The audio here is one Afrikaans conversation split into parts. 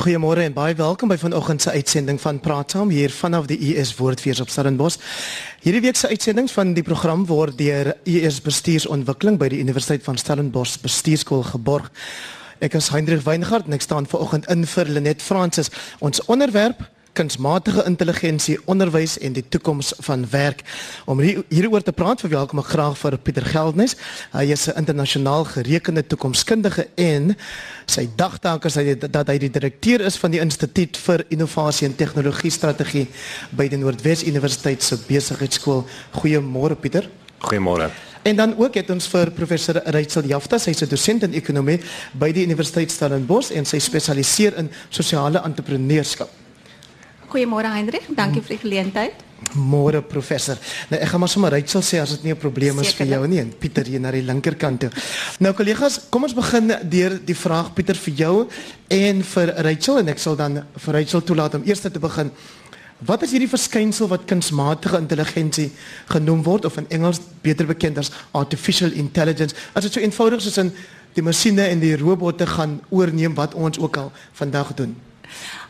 Goeiemôre en baie welkom by vanoggend se uitsending van Praat Saam hier vanaf die US Woordfees op Stellenbosch. Hierdie week se uitsending van die program word deur US Bestuursontwikkeling by die Universiteit van Stellenbosch Bestuurskool geborg. Ek is Hendrik Weingart en ek staan vanoggend in vir Lenet Francis. Ons onderwerp kunsmatige intelligensie, onderwys en die toekoms van werk. Om hier, hieroor te praat, verwelkom ek graag vir Pieter Geldnys. Hy is 'n internasionaal gerekende toekomskundige en sy dagtaak is hy dat hy die direkteur is van die Instituut vir Innovasie en Tegnologie Strategie by die Noordwes Universiteit se Besigheidsskool. Goeiemôre Pieter. Goeiemôre. En dan ook het ons vir professor Rachel Jafta, sy is 'n dosent in ekonomie by die Universiteit Stellenbosch en sy spesialiseer in sosiale entrepreneurskap. Goeiemôre Hendrik, dankie vir die geleentheid. Môre professor. Nou ek gaan maar sommer Rachel sê as dit nie 'n probleem is vir jou nie en Pieter hier na die linkerkant toe. Nou kollegas, kom ons begin deur die vraag Pieter vir jou en vir Rachel en ek sal dan vir Rachel toelaat om eers te begin. Wat is hierdie verskynsel wat kunsmatige intelligensie genoem word of in Engels beter bekend as artificial intelligence? As dit so eenvoudig soos in die masjiene en die robotte gaan oorneem wat ons ook al vandag doen.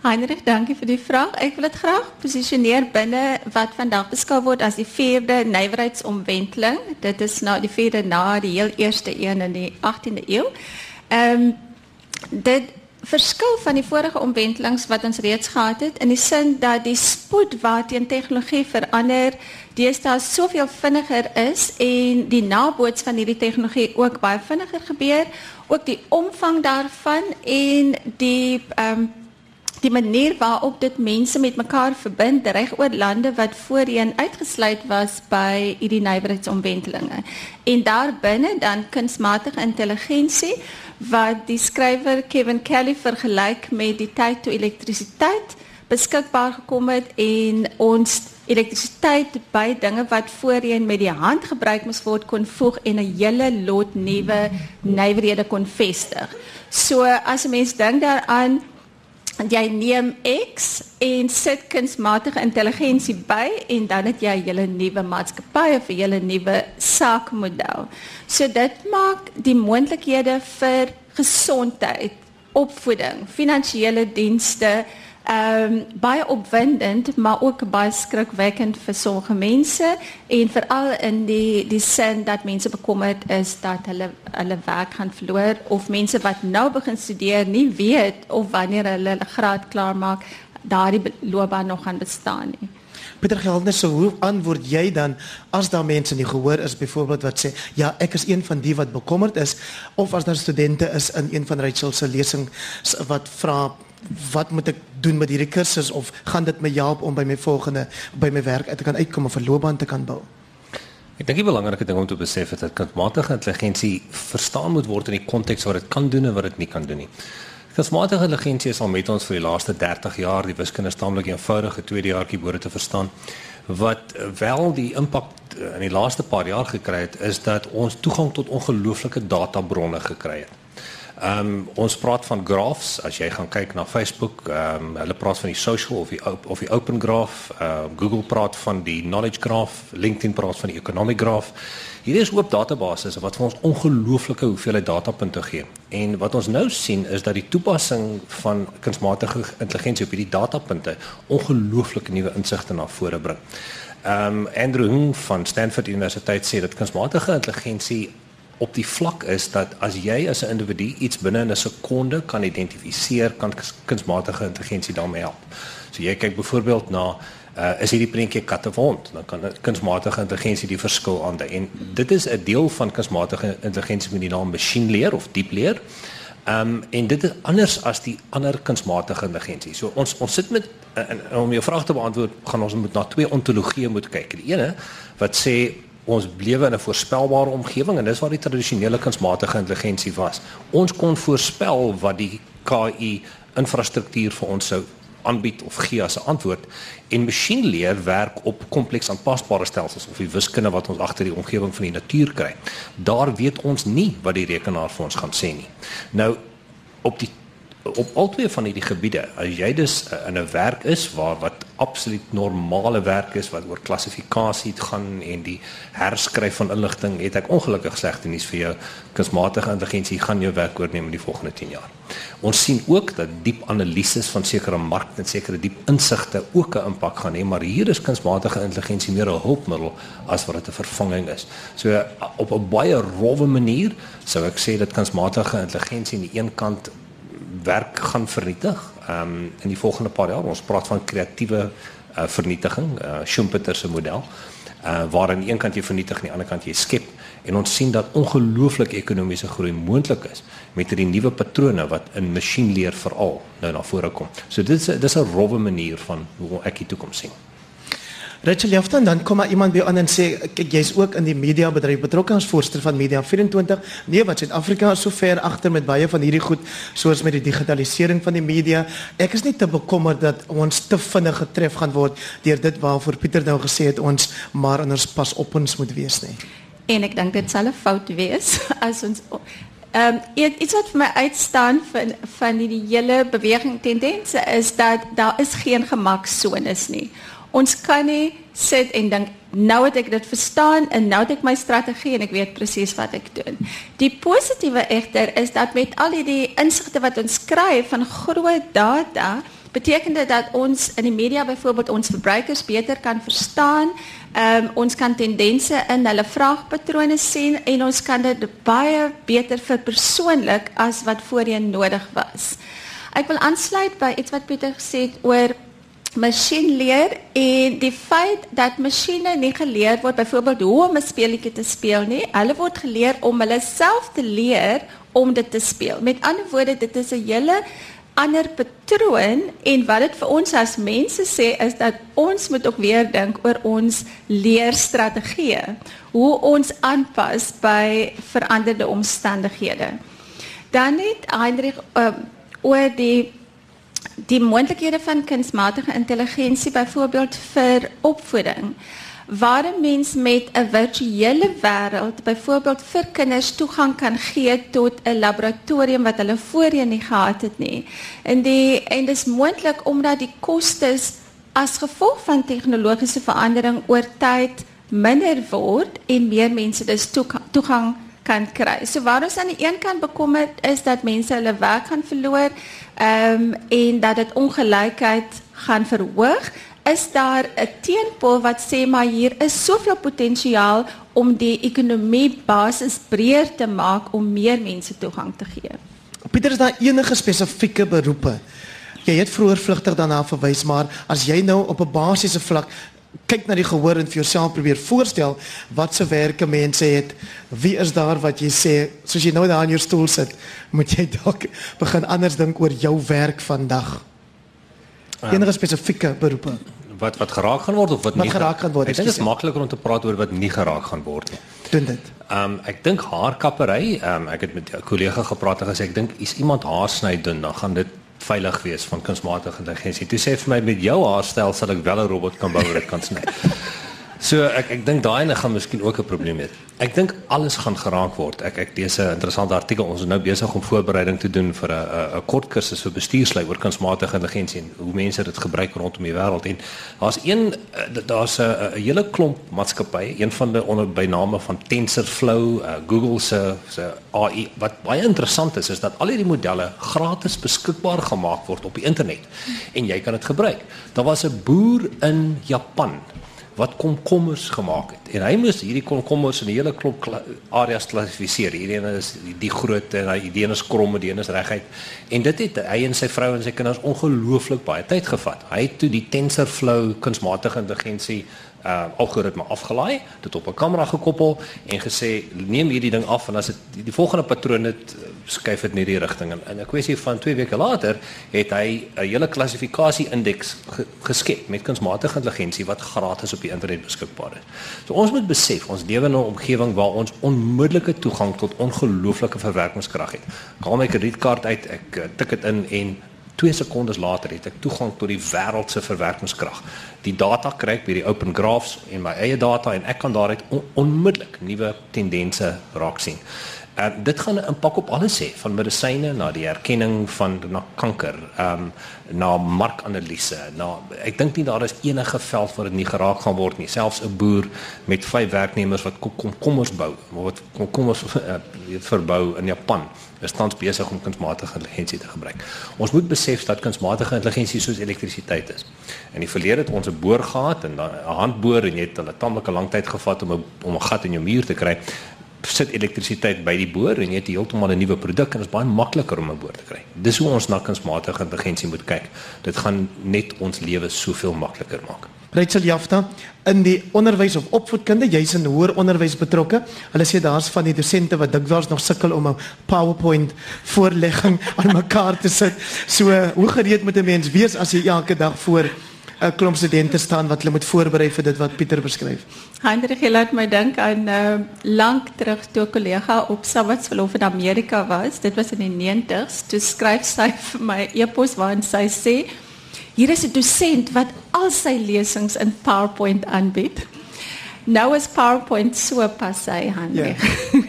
Heinrich, dankie vir die vraag. Ek wil dit graag posisioneer binne wat vandag beskou word as die vierde nywerheidsomwenteling. Dit is nou die vierde na die heel eerste een in die 18de eeu. Ehm um, dit verskil van die vorige omwentelings wat ons reeds gehad het in die sin dat die spoed waarteen tegnologie verander deesdae soveel vinniger is en die naboots van hierdie tegnologie ook baie vinniger gebeur, ook die omvang daarvan en die ehm um, die manier waarop dit mense met mekaar verbind reg oor lande wat voorheen uitgesluit was by hierdie nywerheidsomwentelinge. En daarbinne dan kunsmatige intelligensie wat die skrywer Kevin Kelly vergelyk met die tyd toe elektrisiteit beskikbaar gekom het en ons elektrisiteit by dinge wat voorheen met die hand gebruik moes word kon voeg en 'n hele lot nuwe nywerhede kon vestig. So as 'n mens dink daaraan jy neem X en sit kunsmatige intelligensie by en dan het jy 'n hele nuwe maatskappy of 'n hele nuwe saakmodel. So dit maak die moontlikhede vir gesondheid, opvoeding, finansiële dienste, ehm um, baie opwindend maar ook baie skrikwekkend vir sommige mense en veral in die die sin dat mense bekommerd is dat hulle hulle werk gaan verloor of mense wat nou begin studeer nie weet of wanneer hulle hulle graad klaar maak daardie loopbaan nog gaan bestaan nie. Pieter Geldner, so hoe antwoord jy dan as daar mense nie gehoor is byvoorbeeld wat sê ja, ek is een van die wat bekommerd is of as daar studente is in een van Rachel se lesings wat vra wat moet ek doen met hierdie kursus of gaan dit my help om by my volgende by my werk uit te kan uitkom of 'n loopbaan te kan bou? Ek dink die belangrike ding om te besef is dat kunsmatige intelligensie verstaan moet word in die konteks wat dit kan doen en wat dit nie kan doen nie. Kunsmatige intelligensie is al met ons vir die laaste 30 jaar, die wiskunde staamlik eenvoudige tweede jaartjie behoort te verstaan. Wat wel die impak in die laaste paar jaar gekry het, is dat ons toegang tot ongelooflike databronne gekry het. Ehm um, ons praat van graphs as jy gaan kyk na Facebook, ehm um, hulle praat van die social of die of die open graph, ehm uh, Google praat van die knowledge graph, LinkedIn praat van die economic graph. Hier is oop databasisse wat vir ons ongelooflike hoeveelheid datapunte gee. En wat ons nou sien is dat die toepassing van kunsmatige intelligensie op hierdie datapunte ongelooflike nuwe insigte na vore bring. Ehm um, Andrew Ng van Stanford Universiteit sê dat kunsmatige intelligensie op die vlak is dat as jy as 'n individu iets binne in 'n sekonde kan identifiseer, kan kunsmatige intelligensie daarmee help. So jy kyk byvoorbeeld na uh, is hierdie prentjie kattewond, dan kan kunsmatige intelligensie die verskil aandui. En dit is 'n deel van kunsmatige intelligensie met die naam machine leer of diep leer. Ehm um, en dit is anders as die ander kunsmatige intelligensie. So ons ons sit met uh, en om jou vraag te beantwoord, gaan ons moet na twee ontologieë moet kyk. Die ene wat sê ons lewe in 'n voorspelbare omgewing en dis waar die tradisionele kunsmatige intelligensie was. Ons kon voorspel wat die KI infrastruktuur vir ons sou aanbied of gee as 'n antwoord en masjienleer werk op kompleks aanpasbare stelsels of die wiskunde wat ons agter die omgewing van die natuur kry. Daar weet ons nie wat die rekenaar vir ons gaan sê nie. Nou op die op albei van hierdie gebiede, as jy dus uh, in 'n werk is waar wat absoluut normale werk is wat oor klassifikasie gaan en die herskryf van inligting, het ek ongelukkig slegte nuus vir jou. Kunsmatige intelligensie gaan jou werk oorneem in die volgende 10 jaar. Ons sien ook dat diep analises van sekere markte en sekere diep insigte ook 'n impak gaan hê, maar hier is kunsmatige intelligensie meer 'n hulpmiddel as wat dit 'n vervanging is. So op 'n baie rowwe manier sou ek sê dat kunsmatige intelligensie aan die een kant werk gaan vernietig. Um, in die volgende paar jaar ons praat van kreatiewe uh, vernietiging, uh, Schumpeter se model. Uh waar aan die een kant jy vernietig en aan die ander kant jy skep en ons sien dat ongelooflike ekonomiese groei moontlik is met hierdie nuwe patrone wat in masjienleer veral nou na vore kom. So dit is dis 'n rowwe manier van hoe ek die toekoms sien. Rachel Jaftan dan kom maar iemand by aan en sê kyk jy's ook in die media bedryf betrokke as voorsteur van Media 24. Nee, wat Suid-Afrika is so ver agter met baie van hierdie goed soos met die digitalisering van die media. Ek is nie te bekommerd dat ons te vinnig getref gaan word deur dit waarvoor Pieter nou gesê het ons maar anders pas op ons moet wees nie. En ek dink dit sal 'n fout wees as ons Ehm um, iets wat vir my uitstaan van van die, die hele beweging tendense is dat daar is geen gemaksones nie. Ons kan nie sit en dink nou het ek dit verstaan en nou het ek my strategie en ek weet presies wat ek doen. Die positiewe egter is dat met al die insigte wat ons kry van groot data, beteken dit dat ons in die media byvoorbeeld ons verbruikers beter kan verstaan. Um, ons kan tendense in hulle vraagpatrone sien en ons kan dit baie beter verpersoonlik as wat voorheen nodig was. Ek wil aansluit by iets wat Pieter gesê het oor masjienleer en die feit dat masjiene nie geleer word byvoorbeeld hoe om 'n speletjie te speel nie. Hulle word geleer om hulle self te leer om dit te speel. Met ander woorde, dit is 'n hele ander patroon en wat dit vir ons as mense sê is dat ons moet ook weer dink oor ons leerstrategieë. Hoe ons aanpas by veranderde omstandighede. Dan het Heinrich uh, oor die die moontlikhede van kunsmatige intelligensie byvoorbeeld vir opvoeding waar 'n mens met 'n virtuele wêreld byvoorbeeld vir kinders toegang kan gee tot 'n laboratorium wat hulle voorheen nie gehad het nie. En die en dis moontlik omdat die kostes as gevolg van tegnologiese verandering oor tyd minder word en meer mense dus toegang kan kry. So waar ons aan die een kant bekommerd is dat mense hulle werk gaan verloor, ehm um, en dat dit ongelykheid gaan verhoog, is daar 'n teenpool wat sê maar hier is soveel potensiaal om die ekonomie basis breër te maak om meer mense toegang te gee. Pieter is daar enige spesifieke beroepe? Jy het vroeër vlugtig daarna verwys, maar as jy nou op 'n basiese vlak kyk na die gehoor en vir jouself probeer voorstel wat se werke mense het. Wie is daar wat jy sê soos jy nou daar in jou stoel sit, moet jy dalk begin anders dink oor jou werk vandag. Um, Enige spesifieke beroepe wat wat geraak gaan word of wat, wat nie geraak gaan word. Dit is makliker om te praat oor wat nie geraak gaan word nie. Doen dit. Ehm um, ek dink haarkappery, ehm um, ek het met 'n kollega gepraat en gesê ek dink is iemand haar sny doen, dan gaan dit veilig wees van kunsmatige intelligensie. Toe sê vir my met jou haarstyl sal ek wel 'n robot kan bou wat kan sny. So ek ek dink daai ene gaan miskien ook 'n probleem hê. Ek dink alles gaan geraak word. Ek ek lees 'n interessante artikel. Ons is nou besig om voorbereiding te doen vir 'n 'n kort kursus vir bestuurslei oor kunsmatige intelligensie en hoe mense dit gebruik rondom die wêreld. En daar's een eh, daar's 'n hele klomp maatskappye, een van die onder by name van TensorFlow, uh, Google se se AI. Wat baie interessant is is dat al hierdie modelle gratis beskikbaar gemaak word op die internet en jy kan dit gebruik. Daar was 'n boer in Japan wat komkommers gemaak het. En hy moes hierdie komkommers in 'n hele klop areas klassifiseer. Hierdie een is die, groot en hy die een is krom en die een is reguit. En dit het hy en sy vrou en sy kinders ongelooflik baie tyd gevat. Hy het toe die TensorFlow kunsmatige intelligensie uh algoritme afgelaai, dit op 'n kamera gekoppel en gesê neem hierdie ding af en as dit die, die volgende patroon het uh, skuif dit net die rigting in. In 'n kwessie van 2 weke later het hy 'n hele klassifikasie indeks ge, geskep met kunsmatige intelligensie wat gratis op die internet beskikbaar is. So ons moet besef ons lewe in 'n omgewing waar ons onmiddellike toegang tot ongelooflike verwerkingskrag het. Ek haal my kredietkaart uit, ek uh, tik dit in en 2 sekondes later het ek toegang tot die wêreld se verwerkingskrag. Die data kry ek by die Open Graphs en my eie data en ek kan daaruit on onmiddellik nuwe tendense raak sien. Uh, dit gaan 'n impak op alles hê, van medisyne na die erkenning van na kanker, ehm um, na markanalise. Na ek dink nie daar is enige veld waar dit nie geraak gaan word nie. Selfs 'n boer met vyf werknemers wat komkommers bou, wat komkommers uh, verbou in Japan, is tans besig om kunsmatige intelligensie te gebruik. Ons moet besef dat kunsmatige intelligensie soos elektrisiteit is. In die verlede het ons 'n boor gehad en 'n handboor en jy het hulle tamelike lang tyd gevat om 'n om 'n gat in jou muur te kry sit elektrisiteit by die boor en jy het heeltemal 'n nuwe produk en dit is baie makliker om 'n boor te kry. Dis hoe ons na kunsmatige intelligensie moet kyk. Dit gaan net ons lewe soveel makliker maak. Rachel Jafta in die onderwys of opvoedkunde, jy's in hoër onderwys betrokke. Hulle sê daar's van die dosente wat dikwels nog sukkel om 'n PowerPoint voorlegging aan mekaar te sit. So, hoe gereed moet 'n mens wees as jy elke dag voor 'n klomp studente staan wat hulle moet voorberei vir dit wat Pieter beskryf. Hendrik laat my dink aan uh, lank terug toe 'n kollega op Sabbatsverlof in Amerika was. Dit was in die 90s. Toe skryf sy vir my e-pos waarin sy sê: "Hier is 'n dosent wat al sy lesings in PowerPoint aanbied." Nou is PowerPoint so pas sy Hendrik. Yeah.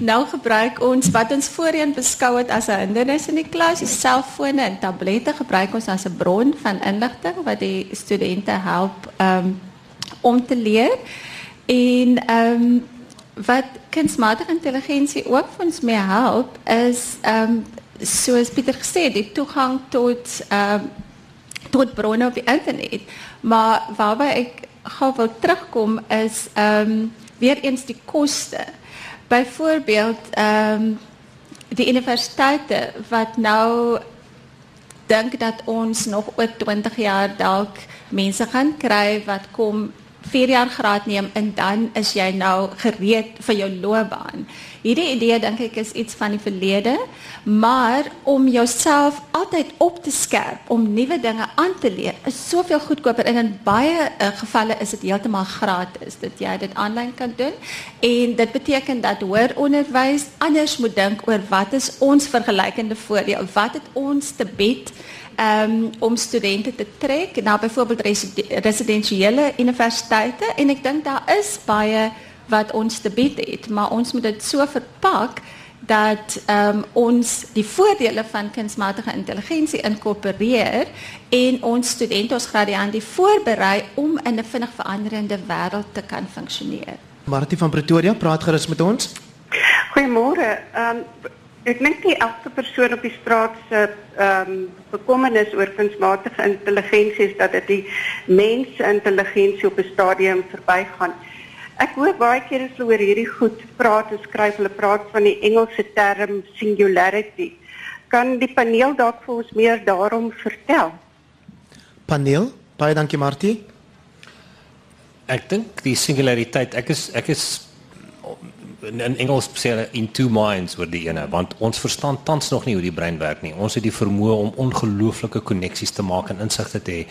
Nou gebruik ons wat ons voorheen beskou het as 'n hindernis in die klas, die selfone en tablette gebruik ons as 'n bron van inligting wat die studente help um, om te leer. En ehm wat kunsmatige intelligensie ook vir ons mee help is ehm um, soos Pieter gesê die toegang tot ehm tot bronne op die internet. Maar waarby ek gou wil terugkom is ehm weer eens die koste. Byvoorbeeld ehm um, die universiteite wat nou dink dat ons nog oor 20 jaar dalk mense gaan kry wat kom 4 jaar graad neem en dan is jy nou gereed vir jou loopbaan. Hierdie idee dink ek is iets van die verlede, maar om jouself altyd op te skerp om nuwe dinge aan te leer is soveel goedkoper en in baie uh, gevalle is dit heeltemal gratis dat jy dit aanlyn kan doen. En dit beteken dat hoër onderwys anders moet dink oor wat is ons vergelykende voordeel? Wat het ons te bied? um, om studente te trek na byvoorbeeld residensiële universiteite en ek dink daar is baie wat ons te bied het, maar ons moet dit so verpak dat um, ons die voordele van kunsmatige intelligensie inkorporeer en ons studente ons gradiante voorberei om in 'n vinnig veranderende wêreld te kan funksioneer. Martie van Pretoria praat gerus met ons. Goeiemôre. Um, Ek dink die elke persoon op die straat se ehm um, bekommernis oor kunsmatige intelligensie is dat dit die mens intelligensie op 'n stadium verbygaan. Ek hoor baie keer as hulle oor hierdie goed praat en skryf, hulle praat van die Engelse term singularity. Kan die paneel dalk vir ons meer daarom vertel? Paneel, baie dankie Martie. Ek dink die singulariteit, ek is ek is in, in Engels sê hulle in two minds oor die ene want ons verstaan tans nog nie hoe die brein werk nie. Ons het die vermoë om ongelooflike koneksies te maak en insigte te hê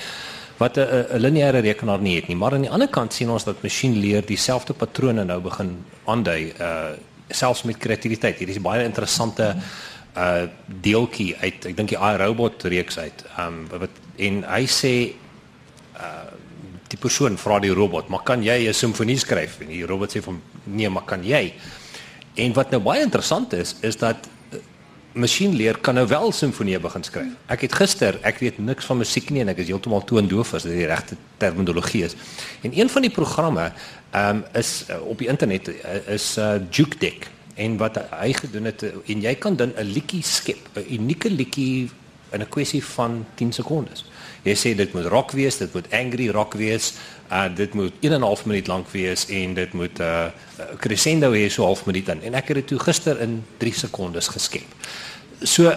wat 'n lineêre rekenaar nie het nie. Maar aan die ander kant sien ons dat masjien leer dieselfde patrone nou begin aandui uh selfs met kreatiwiteit. Hier is baie interessante uh deeltjie uit ek dink die iRobot reeks uit. Um wat en hy sê uh die persoon vra die robot, "Maar kan jy 'n simfonie skryf?" En die robot sê van, "Nee, maar kan jy?" En wat nou baie interessant is, is dat masjienleer kan nou wel simfonieë begin skryf. Ek het gister, ek weet niks van musiek nie en ek is heeltemal toondoof as dit die regte terminologie is. En een van die programme ehm um, is uh, op die internet uh, is uh, Juke Deck en wat hy gedoen het en jy kan dan 'n liedjie skep, 'n unieke liedjie in 'n kwessie van 10 sekondes. Jy sê dit moet rock wees, dit moet angry rock wees, uh dit moet 1 en 'n half minuut lank wees en dit moet 'n uh, crescendo hê so half minuut in. En ek het dit toe gister in 3 sekondes geskep. So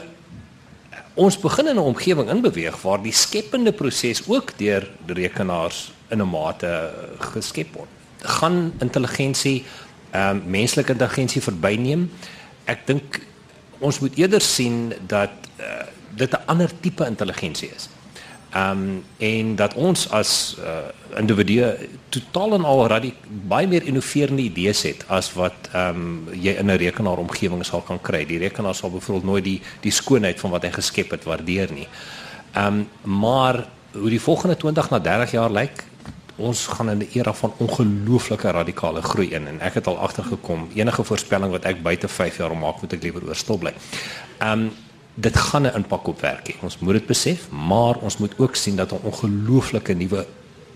ons begin in 'n omgewing inbeweeg waar die skepende proses ook deur rekenaars in 'n mate geskep word. Gaan intelligensie ehm um, menslike intelligensie verbyneem? Ek dink ons moet eerder sien dat uh, dit 'n ander tipe intelligensie is. Ehm um, en dat ons as uh, individue totaal en al baie meer innoverende idees het as wat ehm um, jy in 'n rekenaaromgewing sal kan kry. Die rekenaar sal byvoorbeeld nooit die die skoonheid van wat hy geskep het waardeer nie. Ehm um, maar hoe die volgende 20 na 30 jaar lyk, ons gaan in 'n era van ongelooflike radikale groei in en ek het al agtergekom enige voorspelling wat ek buite 5 jaar maak moet ek liewer oor stil bly. Ehm um, dit gaan 'n impak op werk hê. Ons moet dit besef, maar ons moet ook sien dat 'n ongelooflike nuwe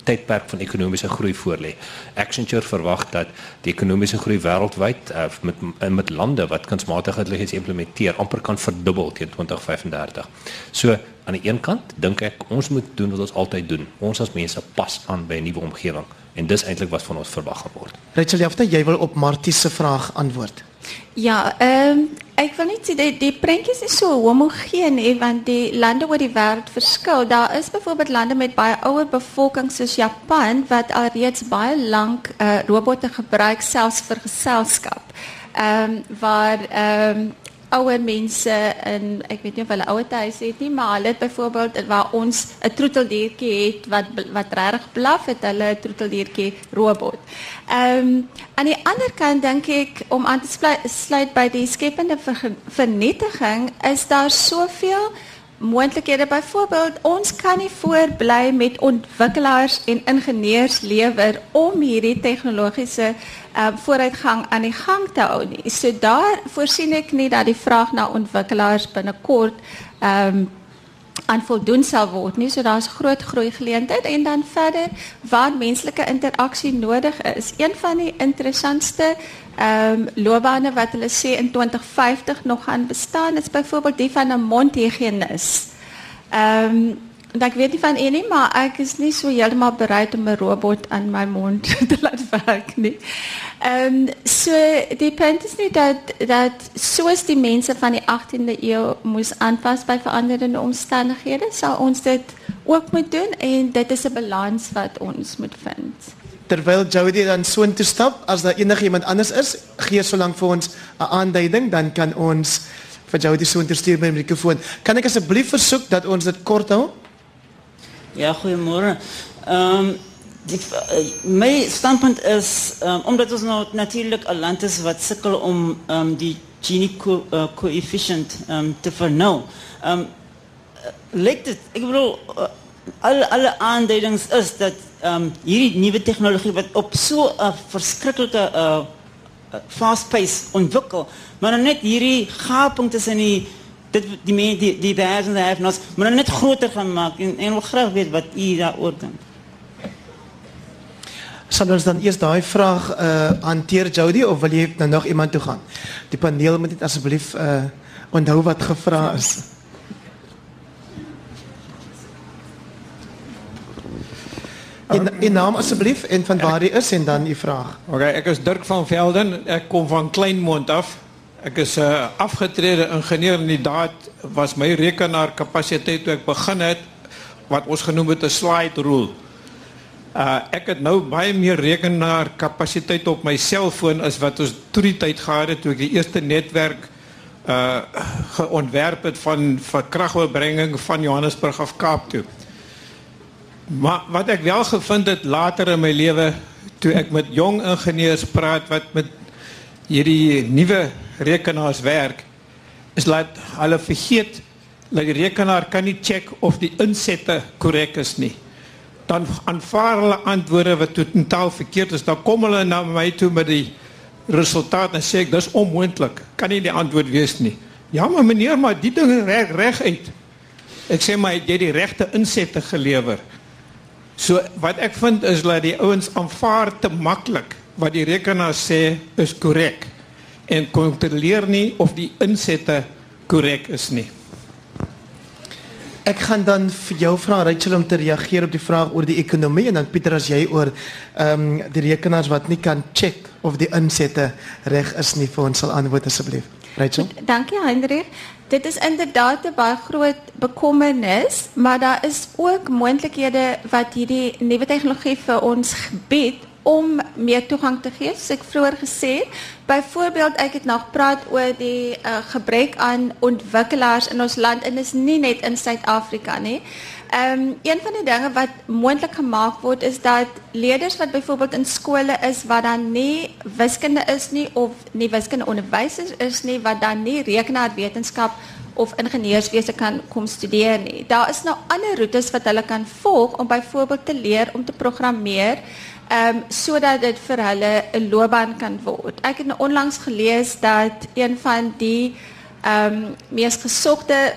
tydperk van ekonomiese groei voorlê. Accenture verwag dat die ekonomiese groei wêreldwyd uh, met met lande wat kunsmatige intelligensie implementeer amper kan verdubbel teen 2035. So aan die een kant dink ek ons moet doen wat ons altyd doen. Ons as mense pas aan by 'n nuwe omgewing en dis eintlik wat van ons verwag word. Rachel Jafta, jy wil op Martie se vraag antwoord. Ja, ehm um, ek wil net sê die die prentjies is so homogeen hè want die lande oor die wêreld verskil. Daar is byvoorbeeld lande met baie ouer bevolking soos Japan wat alreeds baie lank uh, robotte gebruik selfs vir geselskap. Ehm um, waar ehm um, ouer mense in ek weet nie of hulle ouer huis het nie, maar hulle het byvoorbeeld waar ons 'n troeteldiertjie het wat wat regtig blaf het, hulle 'n troeteldiertjie robot. Ehm um, aan die ander kant dink ek om aan te sluit by die skepende vernietiging is daar soveel moontlikhede byvoorbeeld ons kan nie voorbly met ontwikkelaars en ingenieurs lewer om hierdie tegnologiese uh, vooruitgang aan die gang te hou nie. So daar voorsien ek nie dat die vraag na ontwikkelaars binnekort ehm um, aan voldoen sal word nie. So groot groei geleentheid en dan verder waar menslike interaksie nodig is. Een van die interessantste ehm wat hulle sê in 2050 nog gaan bestaan is byvoorbeeld die van 'n mondhygiënis. Ehm En ek weet nie van een nie, maar ek is nie so heeltemal bereid om 'n robot aan my mond te laat werk nie. Ehm um, so die punt is nie dat dat soos die mense van die 18de eeu moes aanpas by veranderende omstandighede, sal ons dit ook moet doen en dit is 'n balans wat ons moet vind. Terwyl Jody dan so intoe stap, as daar enigiemand anders is, gee solank vir ons 'n aanduiding, dan kan ons vir Jody so intoe met die mikrofoon. Kan ek asseblief versoek dat ons dit kort hou? Ja, goedemorgen. Um, die, uh, mijn standpunt is, um, omdat ons nou natuurlijk een land is wat sukkel om um, die Gini-coefficient co um, te vernauwen. Um, lijkt het, ik bedoel, uh, alle, alle aanduidings is dat hierdie nieuwe technologie wat op zo'n verschrikkelijke fast pace ontwikkelt, maar dan net hierdie gaping tussen die dit die mense die die duisende heeft ons maar dan net groter gaan maak en en wil graag weet wat u daaroor dink. Sal ons dan eers daai vraag uh hanteer Jody of wil jy nou nog iemand toe gaan? Die paneel moet dit asseblief uh onthou wat gevra is. In in naam asseblief en van waar jy is en dan u vraag. OK, ek is Dirk van Velden. Ek kom van Kleinmond af. Ek is 'n uh, afgetrede ingenieur en die daad was my rekenaar kapasiteit toe ek begin het wat ons genoem het 'n slide rule. Uh ek het nou baie meer rekenaar kapasiteit op my selfoon as wat ons toe die tyd gehad het toe ek die eerste netwerk uh geontwerp het van vir kragoorbrenging van Johannesburg af Kaap toe. Maar wat ek wel gevind het later in my lewe toe ek met jong ingenieurs praat wat met hierdie nuwe rekenaars werk is dat hulle vergeet dat die rekenaar kan nie check of die insette korrek is nie. Dan aanvaar hulle antwoorde wat totaal verkeerd is. Dan kom hulle na my toe met die resultaat en sê ek dis onmoontlik. Kan nie die antwoord wees nie. Ja, maar meneer, maar die ding reg reg uit. Ek sê maar jy het die regte insette gelewer. So wat ek vind is dat die ouens aanvaar te maklik wat die rekenaar sê is korrek en kontroleer nie of die insette korrek is nie. Ek gaan dan vir jou vra Rachel om te reageer op die vraag oor die ekonomie en dan Pieter as jy oor ehm um, die rekenaars wat nie kan check of die insette reg is nie vir ons sal antwoord asseblief. Rachel. Dankie Hendrik. Dit is inderdaad 'n baie groot bekommernis, maar daar is ook moontlikhede wat hierdie nuwe tegnologie vir ons bied om meer toegang te gee. Soos ek vroeër gesê het, byvoorbeeld ek het nog praat oor die uh, gebrek aan ontwikkelaars in ons land en is nie net in Suid-Afrika nie. Ehm een van die dinge wat moontlik gemaak word is dat leerders wat byvoorbeeld in skole is waar dan nie wiskunde is nie of nie wiskunde onderwysers is nie wat dan nie rekenaarwetenskap of ingenieurswese kan kom studeer nie. Daar is nou ander roetes wat hulle kan volg om byvoorbeeld te leer om te programmeer ehm um, sodat dit vir hulle 'n loopbaan kan word. Ek het nou onlangs gelees dat een van die ehm um, mees gesogte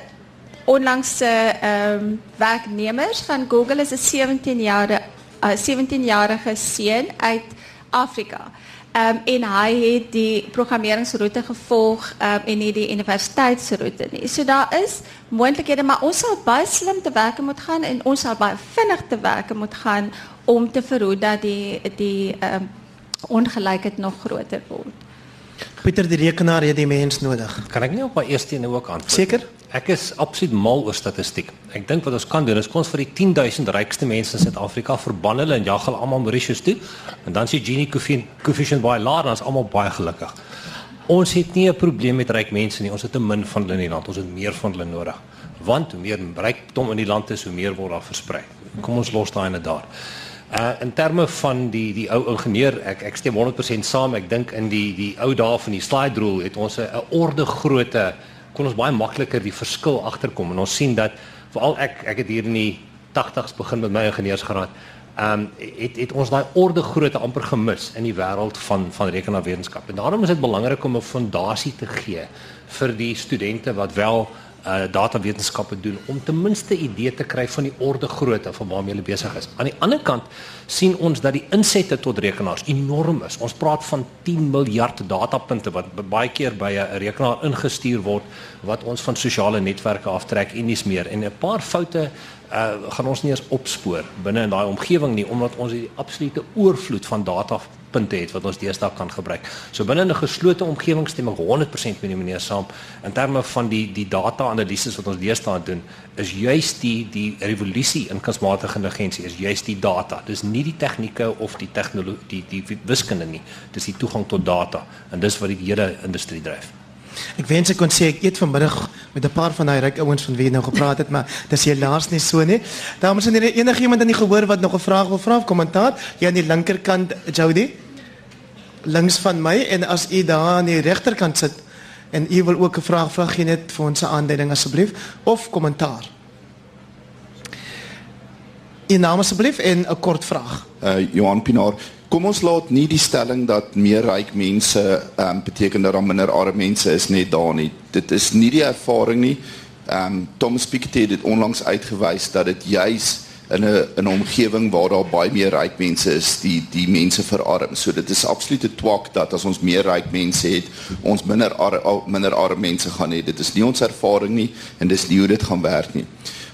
onlangse ehm um, werknemers van Google is 'n 17 jarige uh, 17 jarige seun uit Afrika. Ehm um, en hy het die programmeringsroete gevolg ehm um, en nie die universiteitsroete nie. So daar is moontlikhede, maar ons sal baie slim te werk moet gaan en ons sal baie vinnig te werk moet gaan om te verhoed dat die die ehm um, ongelykheid nog groter word. Pieter die rekenaar het die mens nodig. Kan ek nie op my eerste een ook antwoord? Seker? Ek is absoluut mal oor statistiek. Ek dink wat ons kan doen is ons vir die 10000 rykste mense in Suid-Afrika verban hulle en jag hulle almal Mauritius toe en dan sien Gini coefficient baie laag en ons almal baie gelukkig. Ons het nie 'n probleem met ryk mense nie. Ons het te min van hulle in die land. Ons het meer van hulle nodig. Want hoe meer rykdom in die land is, hoe meer word daar versprei. Kom ons los daai net daar. Uh in terme van die die ou ingenieur, ek ek stem 100% saam. Ek dink in die die ou dae van die slide rule het ons 'n orde grootte kon ons baie makliker die verskil agterkom en ons sien dat veral ek ek het hier in die 80s begin met my ingenieursgraad. Um het het ons daai orde grootte amper gemis in die wêreld van van rekenaarwetenskap. En daarom is dit belangrik om 'n fondasie te gee vir die studente wat wel uh datawetenskappe doen om ten minste 'n idee te kry van die orde grootte van waarmee hulle besig is. Aan die ander kant sien ons dat die insette tot rekenaars enorm is. Ons praat van 10 miljard datapunte wat baie keer by 'n rekenaar ingestuur word wat ons van sosiale netwerke aftrek en dis meer. En 'n paar foute uh gaan ons nie eens opspoor binne in daai omgewing nie omdat ons die absolute oorvloed van data punte het wat ons deesdae kan gebruik. So binne 'n geslote omgewing stem ek 100% met die meneer saam in terme van die die data-analises wat ons deesdae doen, is juis die die revolusie in kunsmatige intelligensie is juis die data. Dis nie die tegnieke of die tegnologie die die wiskunde nie. Dis die toegang tot data en dis wat die hele industrie dryf. Ek wens ek kon sê ek eet vanmiddag met 'n paar van daai ryk ouens van wie jy nou gepraat het, maar dis helaas nie so nie. Dames en here, enige iemand in die gehoor wat nog 'n vraag wil vra of kommentaar, jy aan die linkerkant, Jody links van my en as u daar aan die regterkant sit en u wil ook 'n vraag vra gee net vir ons 'n aanduiding asseblief of kommentaar. U naam asseblief en 'n kort vraag. Uh Johan Pinaar, kom ons laat nie die stelling dat meer ryk mense ehm um, beteken dat daar minder arme mense is net daar nie. Dit is nie die ervaring nie. Ehm um, Thomas Piketty het onlangs uitgewys dat dit juis in 'n in 'n omgewing waar daar baie meer ryk mense is, die die mense verarm. So dit is absolute twak dat as ons meer ryk mense het, ons minder ar, minder arme mense gaan hê. Dit is nie ons ervaring nie en dis nie hoe dit gaan werk nie.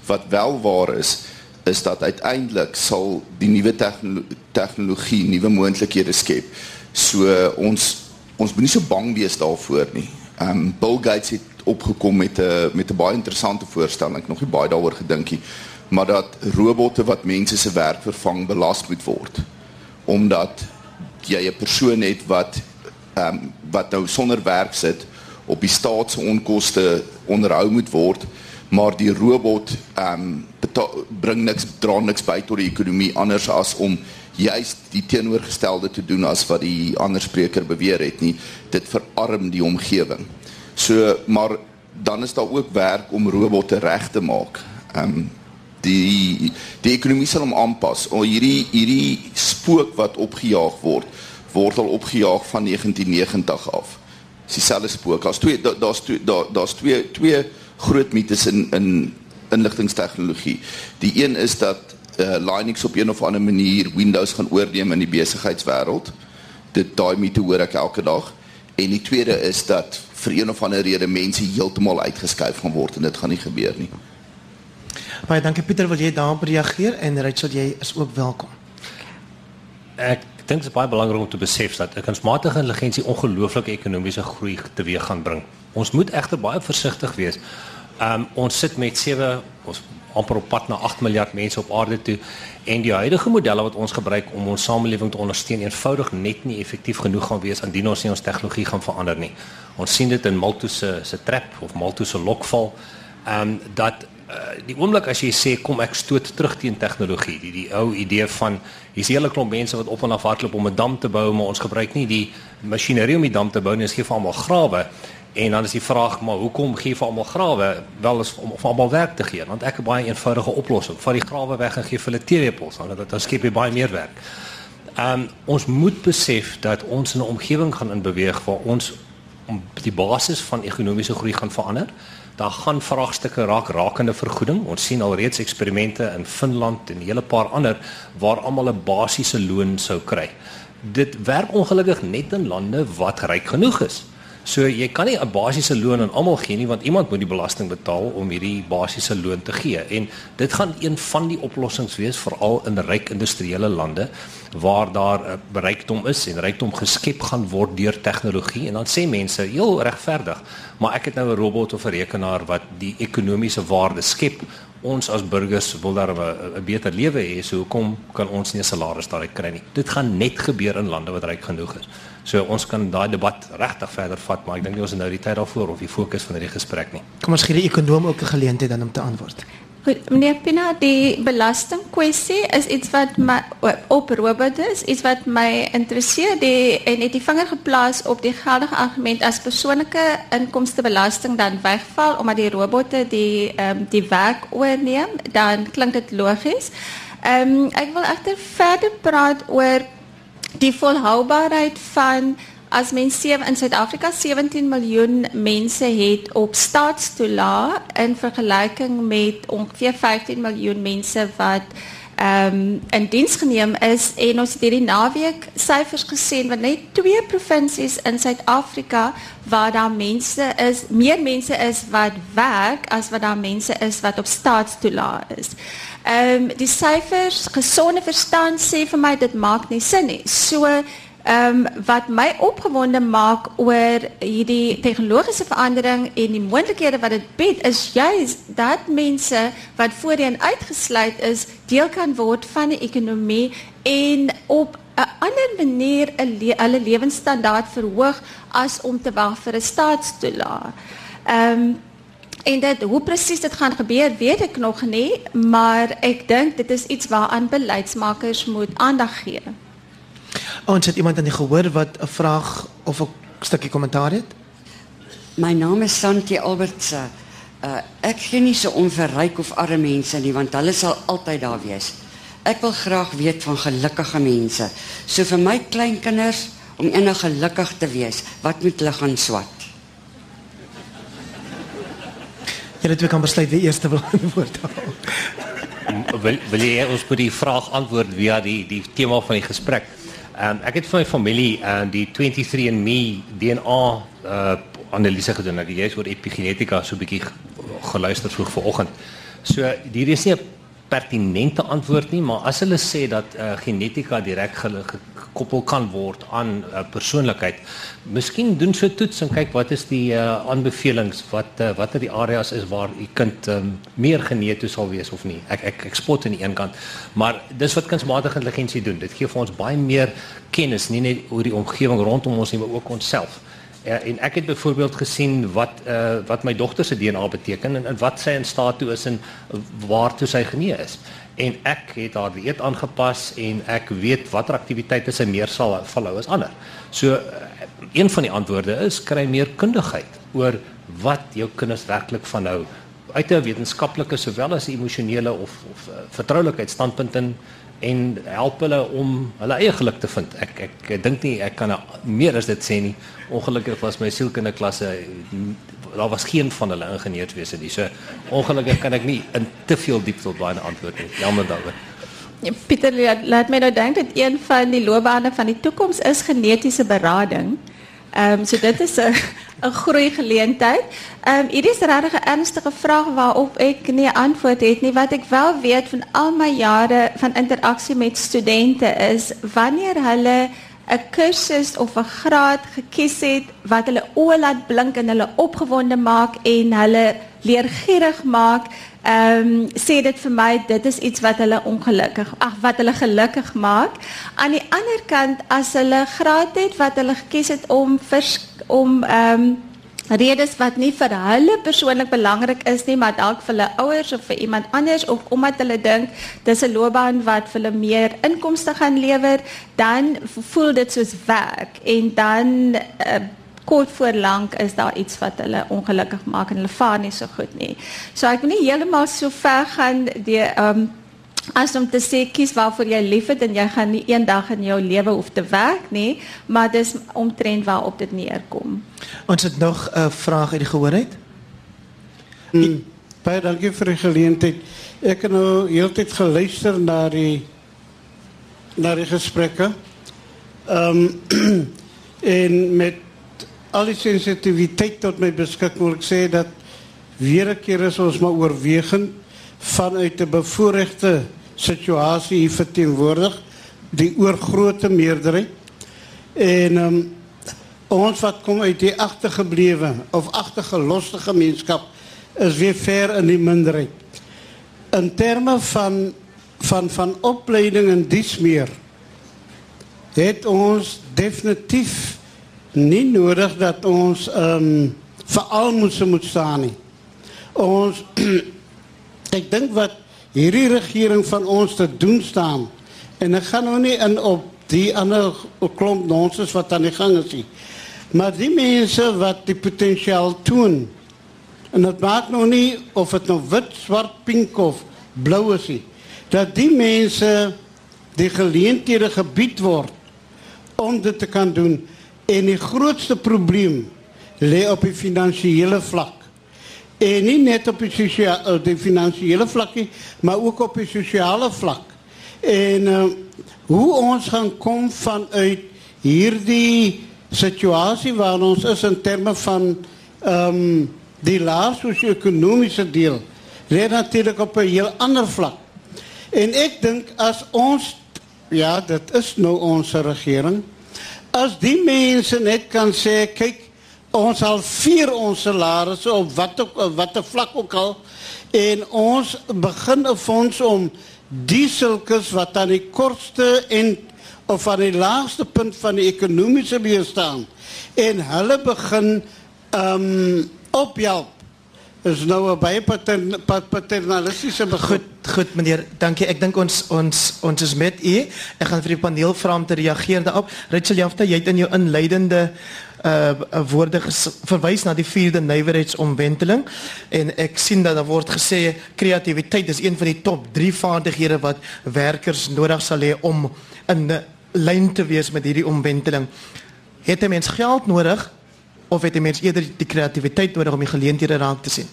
Wat wel waar is, is dat uiteindelik sal die nuwe tegnologie, tegnologie nuwe moontlikhede skep. So ons ons moet nie so bang wees daarvoor nie. Ehm um, Bill Gates het opgekom met 'n met 'n baie interessante voorstel. Ek nog nie baie daaroor gedink nie maar dat robotte wat mense se werk vervang belas moet word omdat jy 'n persoon het wat ehm um, wat nou sonder werk sit op die staat se onkoste onderhou moet word maar die robot ehm um, bring niks dra niks by tot die ekonomie anders as om juist die teenoorgestelde te doen as wat die ander spreker beweer het nie dit verarm die omgewing so maar dan is daar ook werk om robotte reg te maak ehm um, die die ekonomie sal hom aanpas. O hierdie hierdie spook wat opgejaag word, word al opgejaag van 1990 af. Dis dieselfde spook. Daar's twee daar's twee daar's twee twee groot mites in in inligtingstegnologie. Die een is dat uh, Linux op een of ander manier Windows gaan oorneem in die besigheidswêreld. Dit daai mite hoor ek elke dag. En die tweede is dat vir een of ander rede mense heeltemal uitgeskuif gaan word en dit gaan nie gebeur nie. Baie dankie Pieter, wil jy daarop reageer en Rachel jy is ook welkom. Ek dink dit is baie belangrik om te besef dat 'n kunsmatige intelligensie ongelooflike ekonomiese groei teweeg gaan bring. Ons moet egter baie versigtig wees. Um ons sit met 7 ons amper op pad na 8 miljard mense op aarde toe en die huidige modelle wat ons gebruik om ons samelewing te ondersteun eenvoudig net nie effektief genoeg gaan wees indien ons nie ons tegnologie gaan verander nie. Ons sien dit in Malthus se se trap of Malthus se lokval. Um dat die oomblik as jy sê kom ek stoot terug teen tegnologie, die die ou idee van hier's 'n hele klomp mense wat op en af hardloop om 'n dam te bou, maar ons gebruik nie die masjinerie om die dam te bou nie, ons gee vir almal grawe En dan is die vraag maar hoekom gee vir almal grawe wel is om vir almal werk te gee? Want ek het 'n baie eenvoudige oplossing. Vat die grawe weg en gee vir hulle TV-pols, dan dan skep jy baie meer werk. Um, ons moet besef dat ons in 'n omgewing gaan inbeweeg waar ons die basis van ekonomiese groei gaan verander. Daar gaan vraagstukke raak rakende vergoeding. Ons sien al reeds eksperimente in Finland en 'n hele paar ander waar almal 'n basiese loon sou kry. Dit werk ongelukkig net in lande wat ryk genoeg is. So jy kan nie 'n basiese loon aan almal gee nie want iemand moet die belasting betaal om hierdie basiese loon te gee. En dit gaan een van die oplossings wees veral in ryk industriële lande waar daar 'n uh, rykdom is en rykdom geskep gaan word deur tegnologie en dan sê mense heel regverdig, maar ek het nou 'n robot of 'n rekenaar wat die ekonomiese waarde skep. Ons as burgers wil daar 'n beter lewe hê, so hoekom kan ons nie 'n salaris daaruit kry nie? Dit gaan net gebeur in lande wat ryk genoeg is. So ons kan daai debat regtig verder vat, maar ek dink nie ons het nou die tyd daarvoor of die fokus van hierdie gesprek nie. Kom ons gee die ekonom ook 'n geleentheid dan om te antwoord. Goed, meneer Pina, die belastingkwessie is iets wat my op robots is, iets wat my interesseer. Die en het die vinger geplaas op die geldige argument as persoonlike inkomstebelasting dan wegval omdat die robotte die ehm um, die werk oorneem, dan klink dit logies. Ehm um, ek wil egter verder praat oor die volhoubaarheid van as mens in Suid-Afrika 17 miljoen mense het op staatstoela in vergelyking met ongeveer 15 miljoen mense wat ehm um, in diens geneem is en ons het hierdie naweek syfers gesien wat net twee provinsies in Suid-Afrika waar daar mense is, meer mense is wat werk as wat daar mense is wat op staatstoela is. Ehm um, die syfers, gesonde verstand sê vir my dit maak nie sin nie. So ehm um, wat my opgewonde maak oor hierdie tegnologiese verandering en die moontlikhede wat dit bied is juis dat mense wat voorheen uitgesluit is, deel kan word van die ekonomie en op 'n ander manier 'n le hulle lewensstandaard verhoog as om te wag vir 'n staatstoelaat. Ehm um, En dit hoe presies dit gaan gebeur, weet ek nog nie, maar ek dink dit is iets waaraan beleidsmakers moet aandag gee. Ons het iemand aan die gehoor wat 'n vraag of 'n stukkie kommentaar het. My naam is Santi Alberts. Uh, ek gee nie so om vir ryk of arme mense nie, want hulle sal altyd daar wees. Ek wil graag weet van gelukkige mense. So vir my kleinkinders om eendag gelukkig te wees, wat moet hulle gaan swat? Julle twee kan besluit wie eers wil antwoord. wil wil jy ons by die vraag antwoord via die die tema van die gesprek? Um, ek het vir my familie uh, die 23andMe DNA uh analise gedoen. Ek het oor epigenetika so 'n bietjie geluister vroeg vanoggend. So hier is nie 'n pertinente antwoord nie, maar as hulle sê dat uh, genetika direk gekoppel kan word aan uh, persoonlikheid, miskien doen so toets en kyk wat is die uh, aanbevelings wat uh, watter die areas is waar u kind um, meer geneties sal wees of nie. Ek ek ek spot aan die een kant, maar dis wat kunsmatige intelligensie doen. Dit gee vir ons baie meer kennis nie net oor die omgewing rondom ons nie, maar ook onsself. Ja, en ek het byvoorbeeld gesien wat uh wat my dogter se DNA beteken en, en wat sy in staat toe is en waartoe sy genee is. En ek het haar dieet aangepas en ek weet watter aktiwiteite sy meer sal volhou as ander. So uh, een van die antwoorde is kry meer kundigheid oor wat jou kinders werklik van nou uit 'n wetenskaplike sowel as emosionele of of uh, vertroulikheidstandpunt in en help hulle om hulle eie geluk te vind. Ek ek, ek dink nie ek kan meer as dit sê nie ongelukkig was my sielkundige daar was geen van hulle ingenieurswese nie. So ongelukkig kan ek nie in te veel diepte op daai antwoord nie. Jammer daaroor. Pieter laat my nou dink dat een van die loopbane van die toekoms is genetiese berading. Ehm dit is 'n 'n groei geleentheid. Ehm um, is regtig 'n ernstige vraag waarop ek nie antwoord het nie. Wat ek wel weet van al my jare van interaksie met studente is wanneer hulle 'n kursus of 'n graad gekies het wat hulle oë laat blink en hulle opgewonde maak en hulle leergierig maak, ehm um, sê dit vir my dit is iets wat hulle ongelukkig, ag wat hulle gelukkig maak. Aan die ander kant as hulle graad het wat hulle gekies het om vers, om ehm um, redes wat nie vir hulle persoonlik belangrik is nie, maar dalk vir hulle ouers of vir iemand anders of omdat hulle dink dis 'n loopbaan wat vir hulle meer inkomste gaan lewer, dan voel dit soos werk en dan uh, kort voor lank is daar iets wat hulle ongelukkig maak en hulle vaar nie so goed nie. So ek wil nie heeltemal so ver gaan die ehm um, as om te sê kies waarvoor jy lief het en jy gaan nie eendag in jou lewe hoef te werk nie, maar dis omtrent waarop dit neerkom. Ons het nog 'n uh, vraag uit die gehoor uit. Mm, baie dankie vir die geleentheid. Ek het nou heeltyd geluister na die na die gesprekke. Ehm um, en met al die sensitiwiteit tot my beskikking wil ek sê dat weer 'n keer is ons maar oorwegend vanuit 'n bevoordeelde situasie hier verteenwoordig die oorgrootste meerderheid. En um, ons wat kom uit die agtergeblewe of agtergeloste gemeenskap is weer ver in die minderheid. In terme van van van opleiding en dies meer het ons definitief nie nodig dat ons ehm um, veral moet moet staan nie ons Ek dink wat hierdie regering van ons te doen staan en ek gaan nou nie in op die ander klomp nonsens wat aan die gang is nie. Maar die mense wat die potensiaal toon en dit maak nou nie of dit nou wit, swart, pink of blou is nie. Dat die mense die geleenthede gebied word om dit te kan doen en die grootste probleem lê op die finansiële vlak. En nie net op die sosiale die finansiële vlak nie, maar ook op die sosiale vlak. En uh, hoe ons gaan kom vanuit hierdie situasie waar ons is in terme van ehm um, die lae sosio-ekonomiese deel, lê natuurlik op 'n heel ander vlak. En ek dink as ons ja, dit is nou ons regering, as die mense net kan sê kyk ons sal vier ons salarisse op wat ook watter vlak ook al en ons begin 'n fonds om die sulkes wat aan die kortste en of aan die laagste punt van die ekonomiese beheer staan en hulle begin ehm um, ophelp is nou 'n baie paternalistiese begin. Goed, goed meneer, dankie. Ek dink ons ons ons is met u. Ek gaan vir die paneel vra om te reageer daarop. Rachel Jafta, jy het in jou inleidende uh woorde verwys na die vierde nywerheidsomwenteling en ek sien dat daar word gesê kreatiwiteit is een van die top 3 vaardighede wat werkers nodig sal hê om in lyn te wees met hierdie omwenteling. Het 'n mens geld nodig of het 'n mens eerder die kreatiwiteit nodig om die geleenthede raak te sien?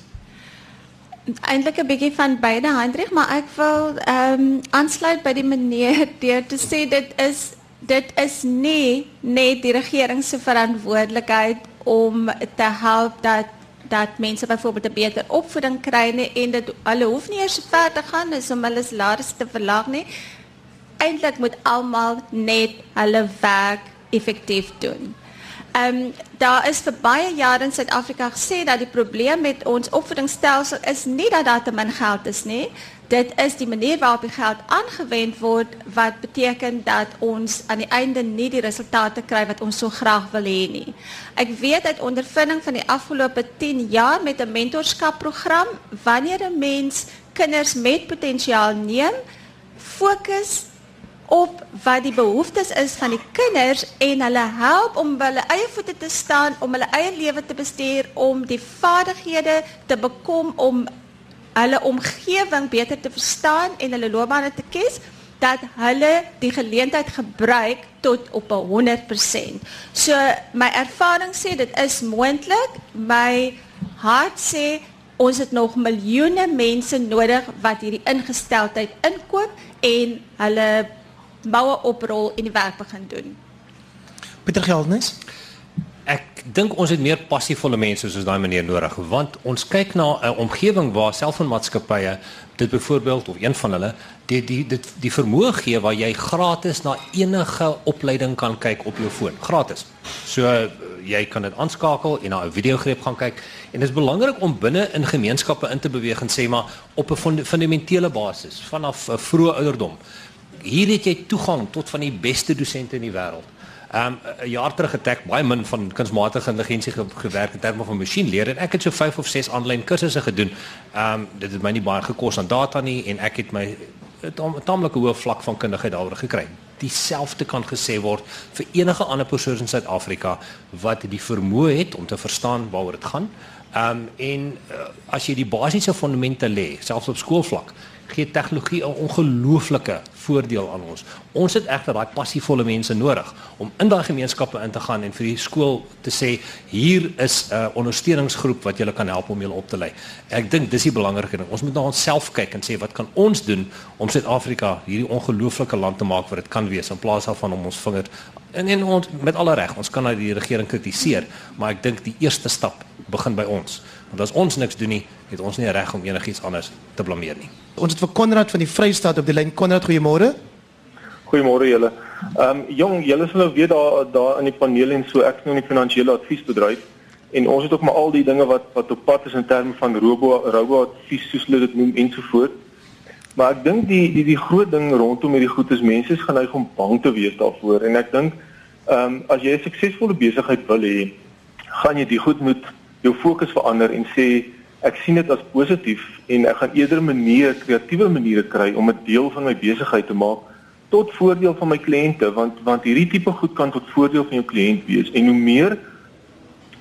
Eintlik 'n bietjie van beide Hendrik, maar ek wil ehm um, aansluit by die meneer deur te sê dit is dit is nie net die regering se verantwoordelikheid om te help dat dat mense byvoorbeeld 'n beter opvoeding kry nie en dit hulle hoef nie eers ver te gaan is om hulle salarisse te verlaag nie. Eintlik moet almal net hulle werk effektief doen. Ehm um, daar is vir baie jare in Suid-Afrika gesê dat die probleem met ons opvoedingsstelsel is nie dat daar te min geld is nie, dit is die manier waarop die geld aangewend word wat beteken dat ons aan die einde nie die resultate kry wat ons so graag wil hê nie. Ek weet uit ondervinding van die afgelope 10 jaar met 'n mentorskapprogram wanneer 'n mens kinders met potensiaal neem, fokus op wat die behoeftes is van die kinders en hulle help om hulle eie voete te staan, om hulle eie lewe te bestuur, om die vaardighede te bekom om hulle omgewing beter te verstaan en hulle loopbane te kies dat hulle die geleentheid gebruik tot op 100%. So my ervaring sê dit is moontlik. My hart sê ons het nog miljoene mense nodig wat hierdie ingesteldheid inkoop en hulle boue oprol en die werk begin doen. Pieter Geldnys Ek dink ons het meer passievolle mense soos daai meneer nodig want ons kyk na 'n omgewing waar selfoonmaatskappye dit byvoorbeeld of een van hulle die die dit die vermoë gee waar jy gratis na enige opleiding kan kyk op jou foon gratis. So jy kan dit aanskakel en na 'n videogreep gaan kyk en dit is belangrik om binne in gemeenskappe in te beweeg en sê maar op 'n fundamentele basis vanaf 'n vroeë ouderdom. Hier het jy toegang tot van die beste dosente in die wêreld. Um 'n jaar terug het ek baie min van kunsmatige intelligensie ge gewerk in terme van masjienleer en ek het so 5 of 6 aanlyn kursusse gedoen. Um dit het my nie baie gekos aan data nie en ek het my 'n taamlike hoë vlak van kundigheid daaroor gekry. Dieselfde kan gesê word vir enige ander persoon in Suid-Afrika wat die vermoë het om te verstaan waaroor dit gaan. Ehm um, en uh, as jy die basiese fondamente lê, selfs op skoolvlak, gee tegnologie 'n ongelooflike voordeel aan ons. Ons het egter daai passievolle mense nodig om in daai gemeenskappe in te gaan en vir die skool te sê hier is 'n ondersteuningsgroep wat julle kan help om julle op te lei. Ek dink dis die belangrike ding. Ons moet na onsself kyk en sê wat kan ons doen om Suid-Afrika hierdie ongelooflike land te maak wat dit kan wees in plaas daarvan om ons vinger en en ons met alle reg, ons kan nou die regering kritiseer, maar ek dink die eerste stap begin by ons. Want as ons niks doen nie, het ons nie reg om enigiets anders te blameer nie. Ons het vir Konrad van die Vrystaat op die lyn. Konrad, goeiemôre. Goeiemôre julle. Ehm um, jong, julle sal nou weet daar daar in die paneel en so ek is nou in die finansiële adviesbedryf en ons het ook maar al die dinge wat wat op pad is in terme van robo robo advies soos hulle dit noem ensovoorts. Maar ek dink die die die groot ding rondom hierdie goed is mense is geneig om bang te wees daarvoor en ek dink ehm um, as jy 'n suksesvolle besigheid wil hê, gaan jy die goed moet jou fokus verander en sê ek sien dit as positief en ek gaan eerder maniere, kreatiewe maniere kry om 'n deel van my besigheid te maak tot voordeel van my kliënte want want hierdie tipe goed kan tot voordeel van jou kliënt wees en hoe meer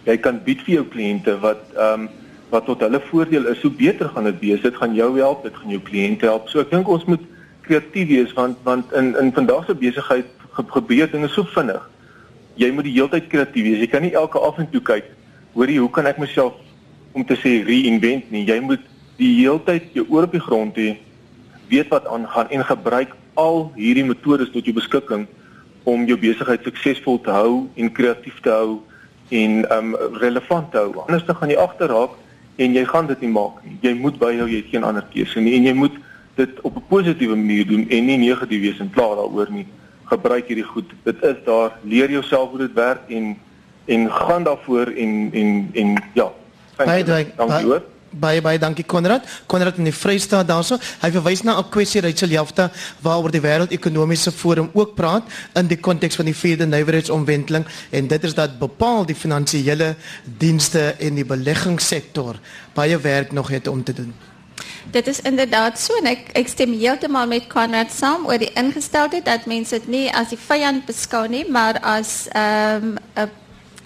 jy kan bied vir jou kliënte wat ehm um, wat tot hulle voordeel is, hoe beter gaan dit wees. Dit gaan jou help, dit gaan jou kliënte help. So ek dink ons moet kreatief wees want want in in vandag se besigheid gebeur dinge so vinnig. Jy moet die hele tyd kreatief wees. Jy kan nie elke af en toe kyk hoorie, hoe kan ek myself om te sê reinvent nie. Jy moet die hele tyd jou oor op die grond hê, weet wat aangaan en gebruik al hierdie metodes tot jou beskikking om jou besigheid suksesvol te hou en kreatief te hou en um relevant te hou. Anders dan gaan jy agterraak en jy gaan dit nie maak nie. Jy moet byhou, jy het geen ander keuse nie en jy moet dit op 'n positiewe manier doen en nie negatief wees en klaar daaroor nie. Gebruik hierdie goed. Dit is daar. Leer jouself hoe dit werk en en gaan daarvoor en en en ja. Baie dankie. Baie baie dankie Konrad. Konrad in die Vrystaat daarso. Hy verwys na 'n kwessie uit Selfta waaroor die wêreldekonomiese forum ook praat in die konteks van die vierde nywerheidsomwenteling en dit is dat bepaal die finansiële dienste en die beleggingssektor baie werk nog het om te doen. Dit is inderdaad so en ek ek stem heeltemal met Konrad saam oor die ingesteldheid dat mense dit nie as die vyand beskou nie, maar as ehm um, 'n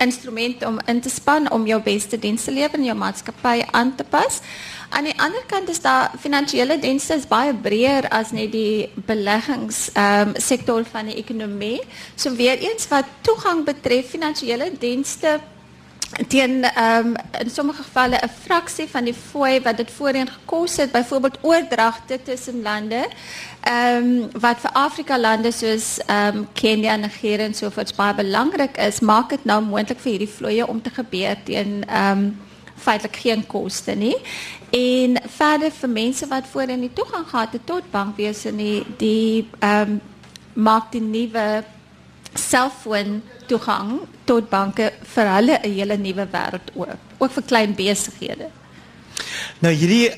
instrument om in te spannen om jouw beste dienst te leveren, jouw maatschappij aan te passen. Aan de andere kant is dat financiële diensten is baie breër als net die beleggingssector um, van de economie. So weer eens wat toegang betreft financiële diensten teen um, in sommige gevalle 'n fraksie van die fooi wat dit voorheen gekos het byvoorbeeld oordragte tussen lande ehm wat vir Afrika lande soos ehm Kenia, Nigeria en sovoorts baie belangrik is, maak dit nou moontlik vir hierdie vloeye om te gebeur teen ehm feitelik geen koste nie. En verder vir mense wat voorheen nie toegang gehad het tot bankwese nie, die ehm um, maak die nuwe selfoon toegang tot banke vir hulle 'n hele nuwe wêreld oop, ook vir klein besighede. Nou hierdie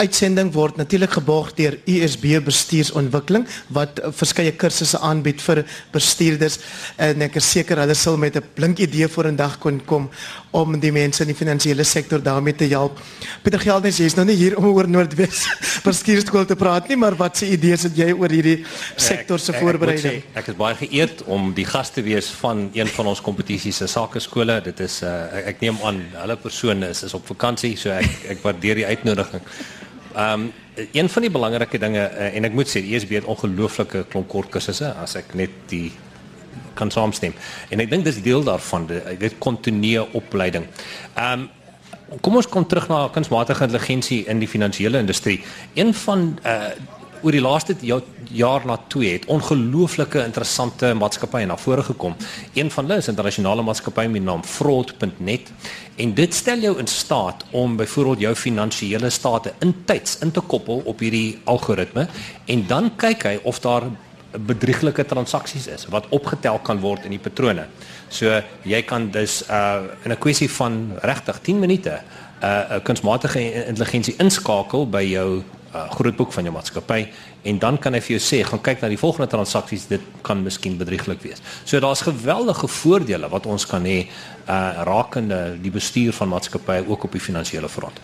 uitsending word natuurlik geborg deur USB Bestuursontwikkeling wat uh, verskeie kursusse aanbied vir bestuurders en ek is seker hulle sal met 'n blink idee voor 'n dag kon kom om die mense in die finansiële sektor daarmee te help. Pieter Gelders, jy is nou nie hier om oor Noordwes bestuurskool te praat nie, maar wat se idees het jy oor hierdie sektor se voorbereiding? Ek, ek, ek is baie geëerd om die gas te wees van een van ons kompetisies se sakeskole. Dit is uh, ek, ek neem aan hulle persone is is op vakansie, so ek ek waardeer die uitnodiging. Ehm um, een van die belangrike dinge uh, en ek moet sê die ESB het ongelooflike klomp kort kursusse as ek net die kan saamstem. En ek dink dis deel daarvan, dit kontinuerlike opleiding. Ehm um, kom ons kom terug na kunsmatige intelligensie in die finansiële industrie. Een van uh oor die laaste jaar na 2 het ongelooflike interessante maatskappye na vore gekom. Een van hulle is 'n internasionale maatskappy met die naam Fraud.net en dit stel jou in staat om byvoorbeeld jou finansiële state intyds in te koppel op hierdie algoritme en dan kyk hy of daar bedrieglike transaksies is wat opgetel kan word in die patrone. So jy kan dus uh in 'n kwessie van regtig 10 minute uh 'n kunsmatige intelligensie inskakel by jou uh, grootboek van jou maatskappy en dan kan hy vir jou sê gaan kyk na die volgende transaksies dit kan miskien bedrieglik wees. So daar's geweldige voordele wat ons kan hê uh rakende die bestuur van maatskappye ook op die finansiële front.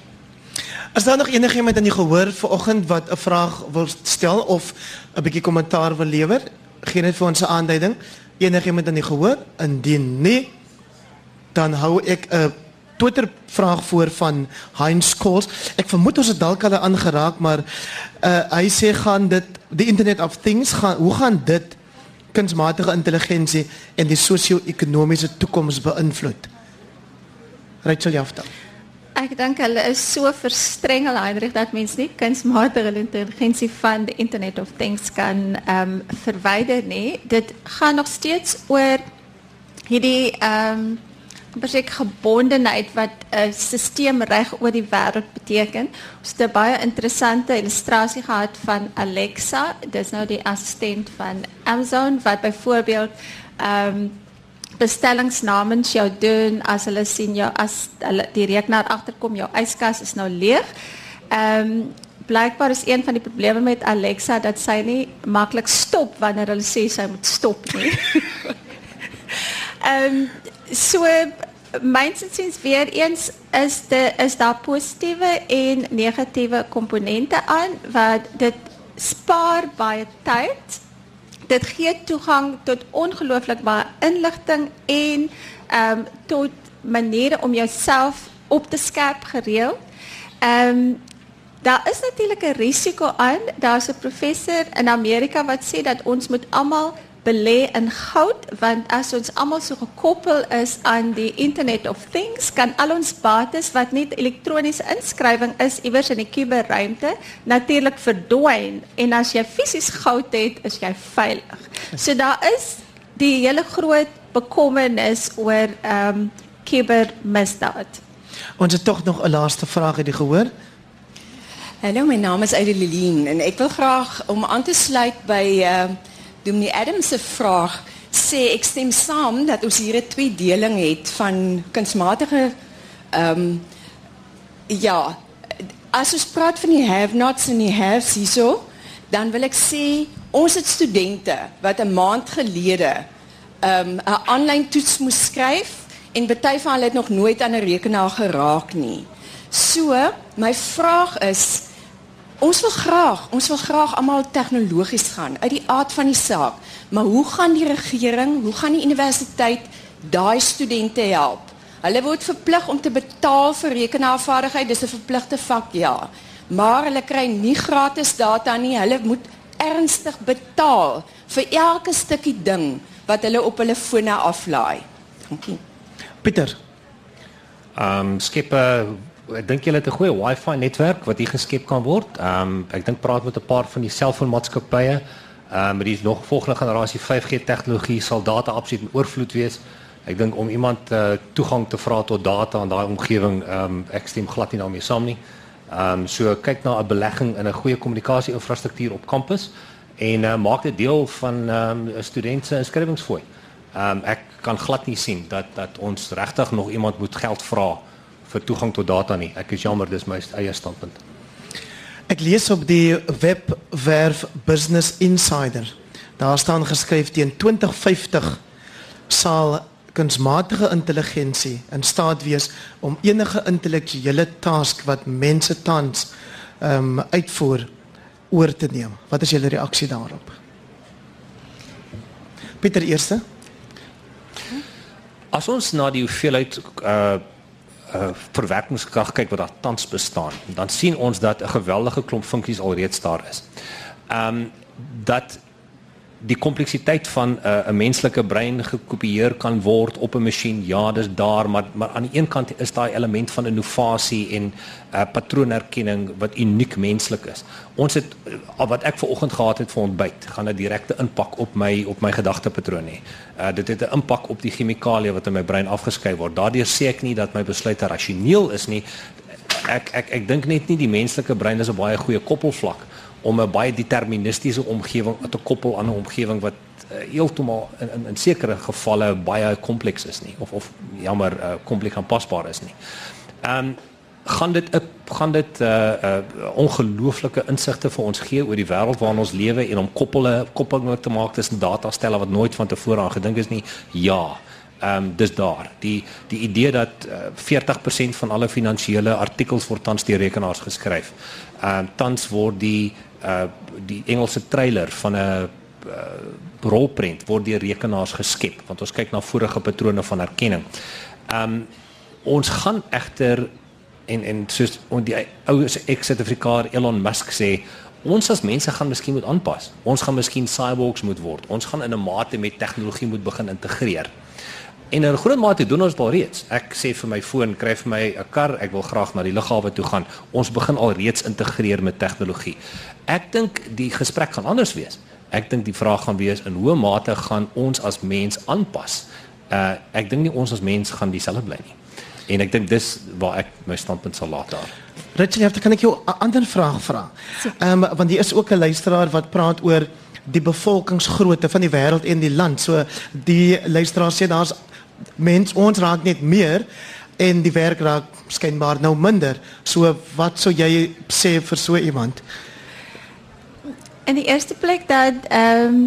As daar nog enigiemand in die gehoor vanoggend wat 'n vraag wil stel of 'n bietjie kommentaar wil lewer, gee net vir ons 'n aanduiding. Enigiemand in die gehoor? Indien nie, dan hou ek 'n Twitter vraag voor van Heinz Kols. Ek vermoed ons het dalk al aangeraak, maar uh hy sê gaan dit die internet of things gaan hoe gaan dit kunsmatige intelligensie en die sosio-ekonomiese toekoms beïnvloed? Rachel Jafta. Ek dink hulle is so verstrengel Heinrich dat mens nie kunsmatige intelligensie van die internet of things kan ehm um, verwyder nie. Dit gaan nog steeds oor hierdie ehm um, presiek gebondenheid wat 'n stelsel reg oor die wêreld beteken. Ons het 'n baie interessante illustrasie gehad van Alexa. Dis nou die assistent van Amazon wat byvoorbeeld ehm um, bestellings namens jou doen as hulle sien jou as hulle die rekenaar agterkom jou yskas is nou leeg. Ehm um, blykbaar is een van die probleme met Alexa dat sy nie maklik stop wanneer hulle sê sy moet stop nie. Ehm um, so mynsiens weer eens is de is daar positiewe en negatiewe komponente aan wat dit spaar baie tyd. Dit gee toegang tot ongelooflik baie inligting en ehm um, tot maniere om jouself op te skerp gereeld. Ehm um, daar is natuurlik 'n risiko aan. Daar's 'n professor in Amerika wat sê dat ons moet almal belê in goud want as ons almal so gekoppel is aan die internet of things kan al ons bates wat net elektroniese inskrywing is iewers in die kuberruimte natuurlik verdwyn en as jy fisies goud het is jy veilig. So daar is die hele groot bekommernis oor ehm um, kubermisdaad. Ons het tog nog 'n laaste vraag uit die gehoor. Hallo, my naam is Eileen en ek wil graag om aan te sluit by ehm uh, Dominee Adams se vraag sê ek stem saam dat ons hier 'n tweedeling het van kunsmatige ehm um, ja, as ons praat van die have-nots en die haves hierso, dan wil ek sê ons het studente wat 'n maand gelede ehm um, 'n aanlyn toets moes skryf en baie van hulle het nog nooit aan 'n rekenaar geraak nie. So, my vraag is Ons wil graag, ons wil graag almal tegnologies gaan uit die aard van die saak. Maar hoe gaan die regering, hoe gaan die universiteit daai studente help? Hulle word verplig om te betaal vir rekenaarvaardigheid, dis 'n verpligte vak, ja. Maar hulle kry nie gratis data nie. Hulle moet ernstig betaal vir elke stukkie ding wat hulle op hulle fone aflaai. Dankie. Pieter. Ehm um, skep 'n ek dink julle het 'n goeie Wi-Fi netwerk wat hier geskep kan word. Ehm um, ek dink praat met 'n paar van die selfoonmaatskappye. Ehm um, die nog volgende generasie 5G tegnologie sal data absoluut in oorvloed wees. Ek dink om iemand uh, toegang te vra tot data in daai omgewing, ehm um, ek stem glad nie daarmee saam nie. Ehm um, so kyk na 'n belegging in 'n goeie kommunikasie-infrastruktuur op kampus en uh, maak dit deel van ehm um, studente se inskrywingsfooi. Ehm um, ek kan glad nie sien dat dat ons regtig nog iemand moet geld vra vir toegang tot data nie. Ek is jammer, dis my eie standpunt. Ek lees op die webwerf Business Insider. Daar staan geskryf teen 2050 sal kunsmatige intelligensie in staat wees om enige intellektuele taak wat mense tans ehm um, uitvoer oor te neem. Wat is julle reaksie daarop? Pieter eerste. As ons na die hoeveelheid uh uh, verwerkingskrag kyk wat daar tans bestaan, dan sien ons dat 'n geweldige klomp funksies alreeds daar is. Ehm um, dat die kompleksiteit van 'n uh, menslike brein gekopieer kan word op 'n masjien. Ja, dis daar, maar maar aan die een kant is daai element van innovasie en uh, patroonherkenning wat uniek menslik is. Ons het uh, wat ek ver oggend gehad het vir ontbyt, gaan 'n direkte impak op my op my gedagtepatroon hê. Uh, dit het 'n impak op die chemikalieë wat in my brein afgeskei word. Daardeur sê ek nie dat my besluite rasioneel is nie. Ek ek ek dink net nie die menslike brein is 'n baie goeie koppelvlak om 'n baie deterministiese omgewing te koppel aan 'n omgewing wat uh, heeltemal in, in in sekere gevalle baie kompleks is nie of of jammer uh, kompleks aanpasbaar is nie. Ehm um, gaan dit gaan dit uh, uh, ongelooflike insigte vir ons gee oor die wêreld waarin ons lewe en om koppele koppelinge te maak tussen datastelle wat nooit van tevore aan gedink is nie. Ja. Ehm um, dis daar. Die die idee dat uh, 40% van alle finansiële artikels word tans deur rekenaars geskryf. Ehm um, tans word die uh die Engelse trailer van 'n uh, rolprent word deur rekenaars geskep want ons kyk na vorige patrone van erkenning. Ehm um, ons gaan egter en en soos on die ou ex-Suid-Afrikaner Elon Musk sê ons as mense gaan miskien moet aanpas. Ons gaan miskien cyborgs moet word. Ons gaan in 'n mate met tegnologie moet begin integreer. En in 'n groot mate doen ons al reeds. Ek sê vir my foon, kry vir my 'n kar, ek wil graag na die lughawe toe gaan. Ons begin al reeds integreer met tegnologie. Ek dink die gesprek gaan anders wees. Ek dink die vraag gaan wees in hoe mate gaan ons as mens aanpas. Uh ek dink nie ons as mens gaan dieselfde bly nie. En ek dink dis waar ek my standpunt sal laat daar. Rachel, ja, kan ek jou 'n ander vraag vra? Ehm um, want hier is ook 'n luisteraar wat praat oor die bevolkingsgrootte van die wêreld en die land. So die luisteraar sê daar's mens ons raak net meer en die werk raak skynbaar nou minder. So wat sou jy sê vir so iemand? In die eerste plek dat ehm um,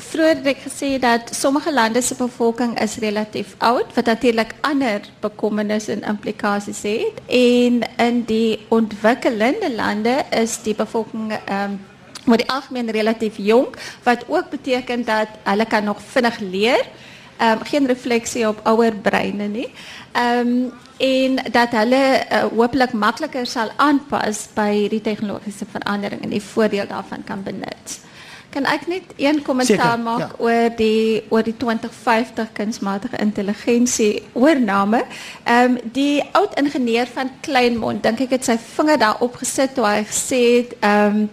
vroeër het ek gesê dat sommige lande se bevolking is relatief oud wat natuurlik ander bekommernisse en implikasies het en in die ontwikkelende lande is die bevolking ehm um, maar die algemeen relatief jonk wat ook beteken dat hulle kan nog vinnig leer um, geen refleksie op ouer breine nie. Um, en dat hulle uh, hopelik makliker sal aanpas by hierdie tegnologiese verandering en die voordeel daarvan kan benut. Kan ek net een kommentaar maak ja. oor die oor die 2050 kunsmatige intelligensie oorname? Ehm um, die oud ingenieur van Kleinmond, dink ek het sy vinger daarop gesit toe hy gesê het ehm um,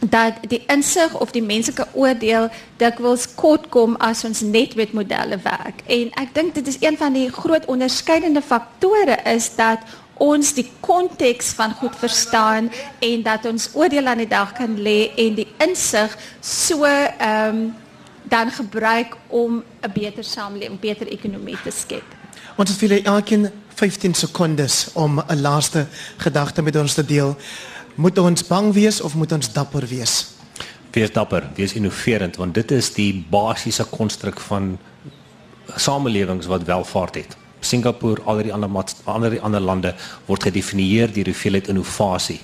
dat die insig of die menslike oordeel dikwels kort kom as ons net met modelle werk. En ek dink dit is een van die groot onderskeidende faktore is dat ons die konteks van goed verstaan en dat ons oordeel aan die dag kan lê en die insig so ehm um, dan gebruik om 'n beter samelewing, beter ekonomie te skep. Ons het vir elkeen 15 sekondes om 'n laaste gedagte met ons te deel. Moet ons bang wees of moet ons dapper wees? Wees dapper, wees innoverend want dit is die basiese konstruk van samelewings wat welvaart het. Singapore, al die ander ander ander lande word gedefinieer deur hoeveelheid innovasie.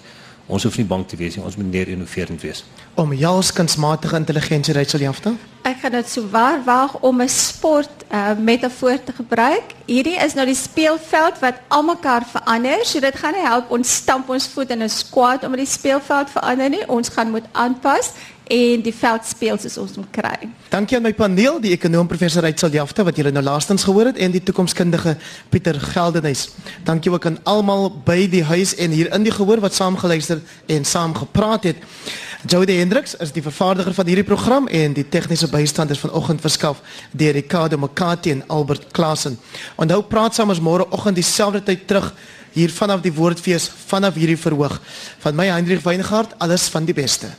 Ons hoef nie bang te wees nie, ons moet meer innoverend wees. Om jou kunsmatige intelligensie Rachel Jafta? Ek gaan dit so waar waag om 'n sport uh, metafoor te gebruik. Hierdie is nou die speelveld wat almekaar verander. So dit gaan nie help ons stamp ons voet in 'n squat om die speelveld verander nie. Ons gaan moet aanpas en die veld speel soos ons hom kry. Dankie aan my paneel, die ekonom professor Rachel Jafta wat julle nou laastens gehoor het en die toekomskundige Pieter Geldenhuys. Dankie ook aan almal by die huis en hier in die gehoor wat saam geluister en saam gepraat het. Jody Hendriks is die vervaardiger van hierdie program en die tegniese bystanders vanoggend verskaf deur Ricardo Makati en Albert Klasen. Onthou praat saam ons môre oggend dieselfde tyd terug hier vanaf die Woordfees vanaf hierdie verhoog. Van my Hendrik Weingart, alles van die beste.